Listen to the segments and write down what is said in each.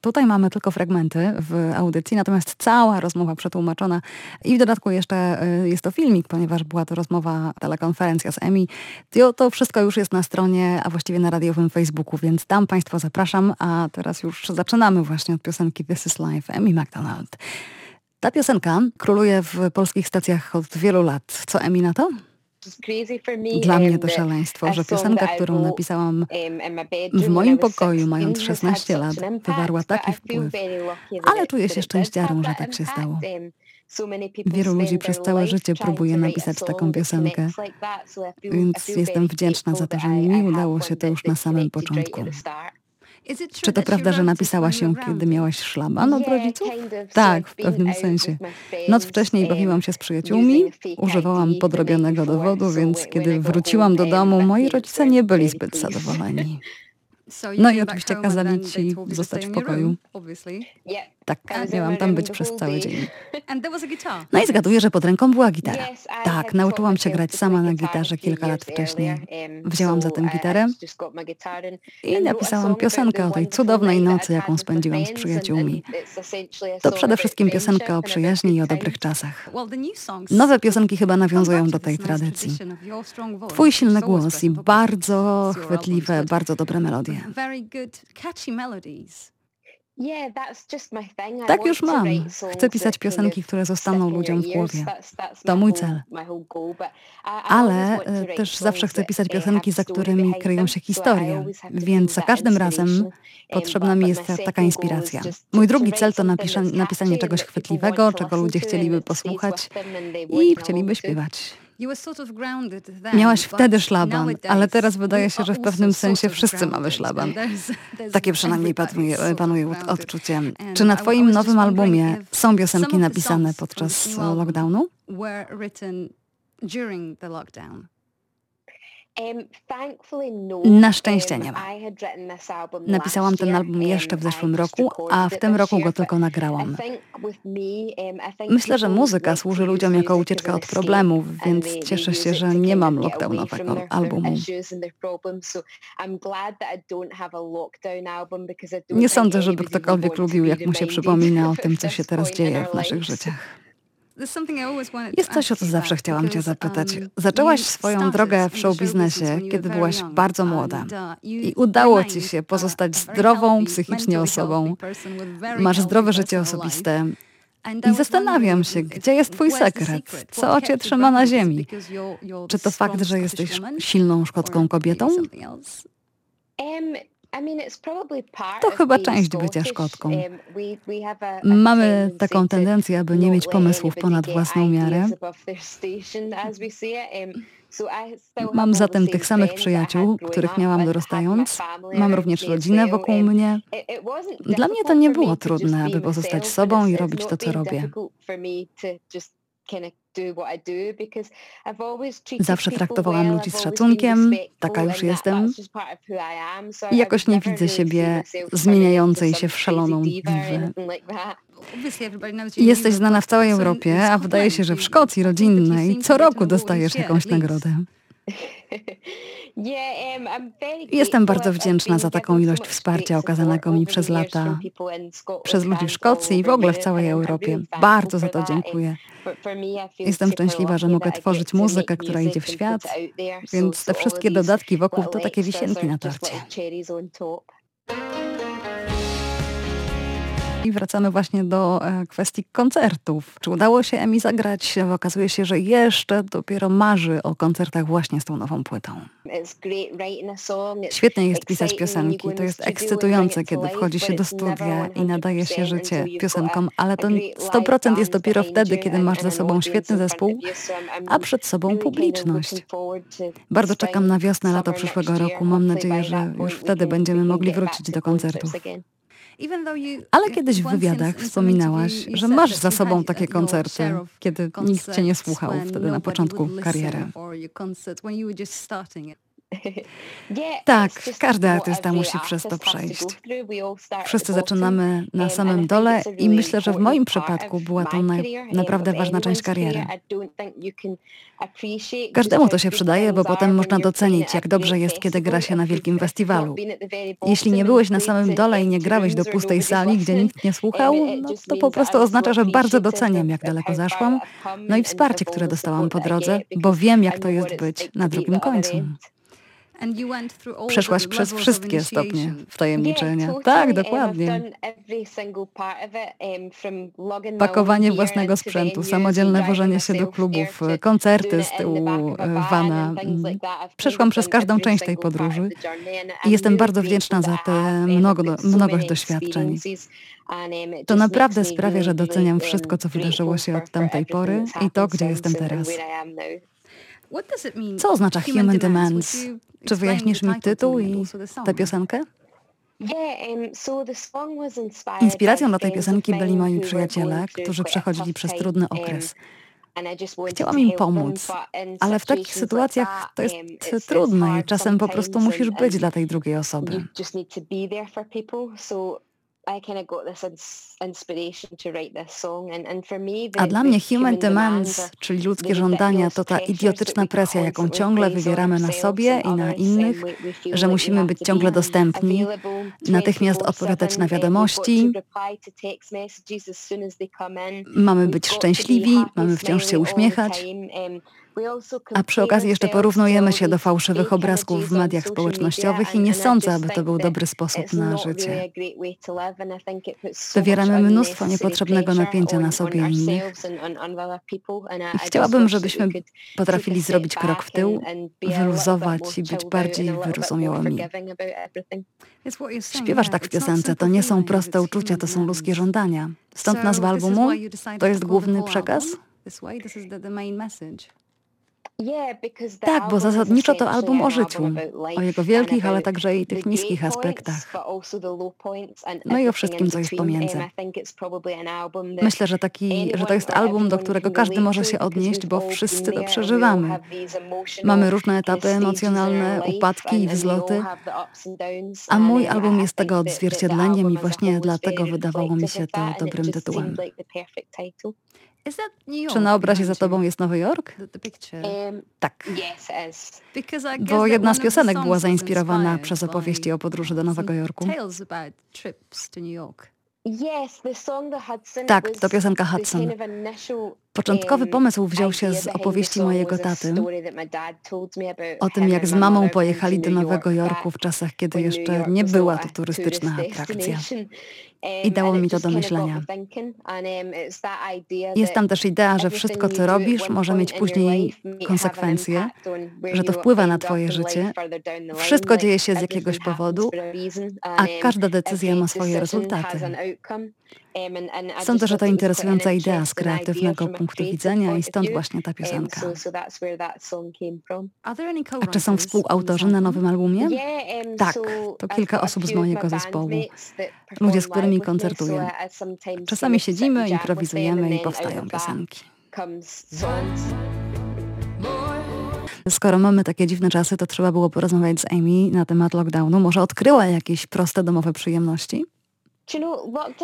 Tutaj mamy tylko fragmenty w audycji, natomiast cała rozmowa przetłumaczona i w dodatku jeszcze y, jest to filmik, ponieważ była to rozmowa, telekonferencja z Emi. To, wszystko już jest na stronie, a właściwie na radiowym Facebooku, więc tam Państwa zapraszam, a teraz już zaczynamy właśnie od piosenki This is Life, Emi McDonald. Ta piosenka króluje w polskich stacjach od wielu lat. Co Emi na to? Dla mnie to szaleństwo, że piosenka, którą napisałam w moim pokoju, mając 16 lat, wywarła taki wpływ. Ale czuję się szczęściarą, że tak się stało. Wielu ludzi przez całe życie próbuje napisać taką piosenkę, więc jestem wdzięczna za to, że mi udało się to już na samym początku. Czy to prawda, że napisałaś ją, kiedy miałaś szlaban od rodziców? Tak, w pewnym sensie. Noc wcześniej bawiłam się z przyjaciółmi, używałam podrobionego dowodu, więc kiedy wróciłam do domu, moi rodzice nie byli zbyt zadowoleni. No i oczywiście kazali ci zostać w pokoju. Tak, miałam tam być przez cały dzień. No i zgaduję, że pod ręką była gitara. Tak, nauczyłam się grać sama na gitarze kilka lat wcześniej. Wzięłam zatem gitarę i napisałam piosenkę o tej cudownej nocy, jaką spędziłam z przyjaciółmi. To przede wszystkim piosenka o przyjaźni i o dobrych czasach. Nowe piosenki chyba nawiązują do tej tradycji. Twój silny głos i bardzo chwytliwe, bardzo dobre melodie. Tak już mam. Chcę pisać piosenki, które zostaną ludziom w głowie. To mój cel. Ale e, też zawsze chcę pisać piosenki, za którymi kryją się historie. Więc za każdym razem potrzebna mi jest taka inspiracja. Mój drugi cel to napisanie czegoś chwytliwego, czego ludzie chcieliby posłuchać i chcieliby śpiewać. Miałaś wtedy szlaban, ale teraz wydaje się, że w pewnym sensie wszyscy mamy szlaban. Takie przynajmniej panuje, panuje odczucie. Czy na twoim nowym albumie są piosenki napisane podczas lockdownu? Na szczęście nie ma. Napisałam ten album jeszcze w zeszłym roku, a w tym roku go tylko nagrałam. Myślę, że muzyka służy ludziom jako ucieczka od problemów, więc cieszę się, że nie mam lockdownowego albumu. Nie sądzę, żeby ktokolwiek lubił, jak mu się przypomina o tym, co się teraz dzieje w naszych życiach. Jest coś, o co zawsze chciałam Cię zapytać. Um, Zaczęłaś swoją drogę w showbiznesie, kiedy byłaś bardzo młoda uh, i udało Ci się pozostać zdrową psychicznie osobą. Masz zdrowe życie osobiste. I zastanawiam się, gdzie jest Twój sekret? Co Cię trzyma na ziemi? Czy to fakt, że jesteś silną szkocką kobietą? To chyba część bycia Szkotką. Um, Mamy taką tendencję, aby nie mieć pomysłów ponad własną miarę. Um, Mam zatem tych samych przyjaciół, których miałam dorastając. Mam również rodzinę wokół um, mnie. Dla mnie to nie było trudne, aby pozostać sobą i robić to, co robię. Zawsze traktowałam ludzi z szacunkiem, taka już jestem. I jakoś nie widzę siebie zmieniającej się w szaloną diwę. Jesteś znana w całej Europie, a wydaje się, że w Szkocji rodzinnej co roku dostajesz jakąś nagrodę. Jestem bardzo wdzięczna za taką ilość wsparcia okazanego mi przez lata, przez ludzi w Szkocji i w ogóle w całej Europie. Bardzo za to dziękuję. Jestem szczęśliwa, że mogę tworzyć muzykę, która idzie w świat, więc te wszystkie dodatki wokół to takie wisienki na torcie. I wracamy właśnie do e, kwestii koncertów. Czy udało się Emi zagrać? Okazuje się, że jeszcze dopiero marzy o koncertach właśnie z tą nową płytą. Świetnie jest pisać piosenki. To jest ekscytujące, kiedy wchodzi się do studia i nadaje się życie piosenkom, ale to 100% jest dopiero wtedy, kiedy masz ze sobą świetny zespół, a przed sobą publiczność. Bardzo czekam na wiosnę, lato przyszłego roku. Mam nadzieję, że już wtedy będziemy mogli wrócić do koncertów. Ale kiedyś w wywiadach wspominałaś, że masz za sobą takie koncerty, kiedy nikt cię nie słuchał wtedy na początku kariery. Tak, każdy artysta musi przez to przejść. Wszyscy zaczynamy na samym dole i myślę, że w moim przypadku była to naprawdę ważna część kariery. Każdemu to się przydaje, bo potem można docenić, jak dobrze jest, kiedy gra się na wielkim festiwalu. Jeśli nie byłeś na samym dole i nie grałeś do pustej sali, gdzie nikt nie słuchał, no to po prostu oznacza, że bardzo doceniam, jak daleko zaszłam, no i wsparcie, które dostałam po drodze, bo wiem, jak to jest być na drugim końcu. Przeszłaś przez wszystkie stopnie wtajemniczenia. Tak, dokładnie. Um, Pakowanie własnego sprzętu, samodzielne wożenie się do klubów, koncerty z tyłu vana. Przeszłam przez każdą część tej podróży i jestem bardzo wdzięczna za tę mnogo, mnogość doświadczeń. Um, to naprawdę sprawia, że doceniam wszystko, co wydarzyło się od tamtej pory i to, gdzie jestem teraz. Co oznacza Human Demands? Czy wyjaśnisz mi tytuł i tę piosenkę? Um, Inspiracją do tej piosenki byli moi przyjaciele, którzy przechodzili przez trudny um, okres. Chciałam im pomóc, ale w takich sytuacjach to jest um, trudne i czasem po prostu musisz być dla tej drugiej osoby. A dla mnie human demands, czyli ludzkie żądania, to ta idiotyczna presja, jaką ciągle wywieramy na sobie i na innych, że musimy być ciągle dostępni, natychmiast odpowiadać na wiadomości, mamy być szczęśliwi, mamy wciąż się uśmiechać. A przy okazji jeszcze porównujemy się do fałszywych obrazków w mediach społecznościowych i nie sądzę, aby to był dobry sposób na życie. Wywieramy mnóstwo niepotrzebnego napięcia na sobie i innych. Chciałabym, żebyśmy potrafili zrobić krok w tył, wyluzować i być bardziej wyrozumiałymi. Śpiewasz tak w piosence, to nie są proste uczucia, to są ludzkie żądania. Stąd nazwa albumu? To jest główny przekaz? Tak, bo zasadniczo to album o życiu, o jego wielkich, ale także i tych niskich aspektach. No i o wszystkim, co jest pomiędzy. Myślę, że, taki, że to jest album, do którego każdy może się odnieść, bo wszyscy to przeżywamy. Mamy różne etapy emocjonalne, upadki i wzloty, a mój album jest tego odzwierciedleniem i właśnie dlatego wydawało mi się to dobrym tytułem. Czy na obrazie za tobą jest Nowy Jork? Tak. Bo jedna z piosenek była zainspirowana przez opowieści o podróży do Nowego Jorku. Tak, to piosenka Hudson. Początkowy pomysł wziął się z opowieści mojego taty o tym, jak z mamą pojechali do Nowego Jorku w czasach, kiedy jeszcze nie była to turystyczna atrakcja. I dało mi to do myślenia. Jest tam też idea, że wszystko, co robisz, może mieć później konsekwencje, że to wpływa na twoje życie. Wszystko dzieje się z jakiegoś powodu, a każda decyzja ma swoje rezultaty. Sądzę, że to interesująca idea z kreatywnego punktu widzenia i stąd właśnie ta piosenka. A czy są współautorzy na nowym albumie? Tak, to kilka osób z mojego zespołu. Ludzie, z którymi koncertuję. Czasami siedzimy, improwizujemy i powstają piosenki. Skoro mamy takie dziwne czasy, to trzeba było porozmawiać z Amy na temat lockdownu. Może odkryła jakieś proste domowe przyjemności?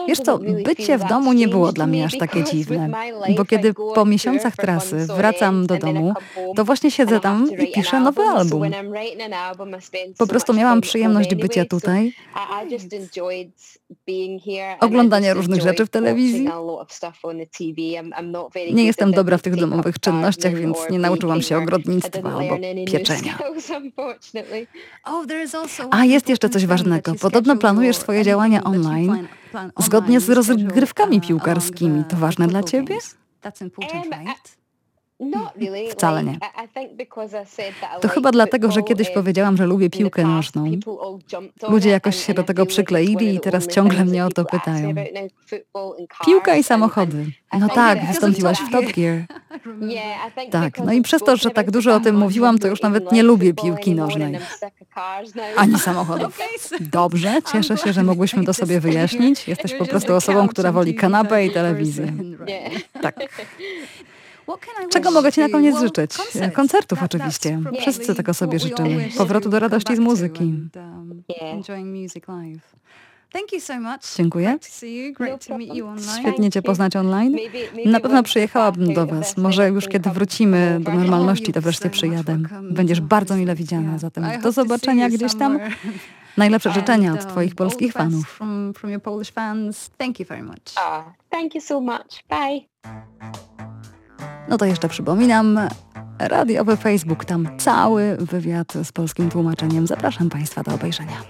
Wiesz co, bycie w domu nie było dla mnie aż takie dziwne, bo kiedy po miesiącach trasy wracam do domu, to właśnie siedzę tam i piszę nowy album. Po prostu miałam przyjemność bycia tutaj, oglądania różnych rzeczy w telewizji. Nie jestem dobra w tych domowych czynnościach, więc nie nauczyłam się ogrodnictwa albo pieczenia. Oh, A jest jeszcze coś ważnego. Podobno planujesz swoje działania online zgodnie z rozgrywkami piłkarskimi. To ważne dla ciebie? Wcale nie. To chyba dlatego, że kiedyś powiedziałam, że lubię piłkę nożną. Ludzie jakoś się do tego przykleili i teraz ciągle mnie o to pytają. Piłka i samochody. No tak, wystąpiłaś w Top Gear. Tak, no i przez to, że tak dużo o tym mówiłam, to już nawet nie lubię piłki nożnej. Ani samochodów. Dobrze, cieszę się, że mogłyśmy to sobie wyjaśnić. Jesteś po prostu osobą, która woli kanapę i telewizję. Tak. Czego mogę Ci na koniec życzyć? Koncertów oczywiście. Wszyscy tego sobie życzymy. Powrotu do radości z muzyki. Dziękuję. Świetnie Cię poznać online. Na pewno przyjechałabym do Was. Może już kiedy wrócimy do normalności, to wreszcie przyjadę. Będziesz bardzo mile widziana, zatem do zobaczenia gdzieś tam. Najlepsze życzenia od Twoich polskich fanów. Ah. No to jeszcze przypominam, radiowy Facebook, tam cały wywiad z polskim tłumaczeniem. Zapraszam Państwa do obejrzenia.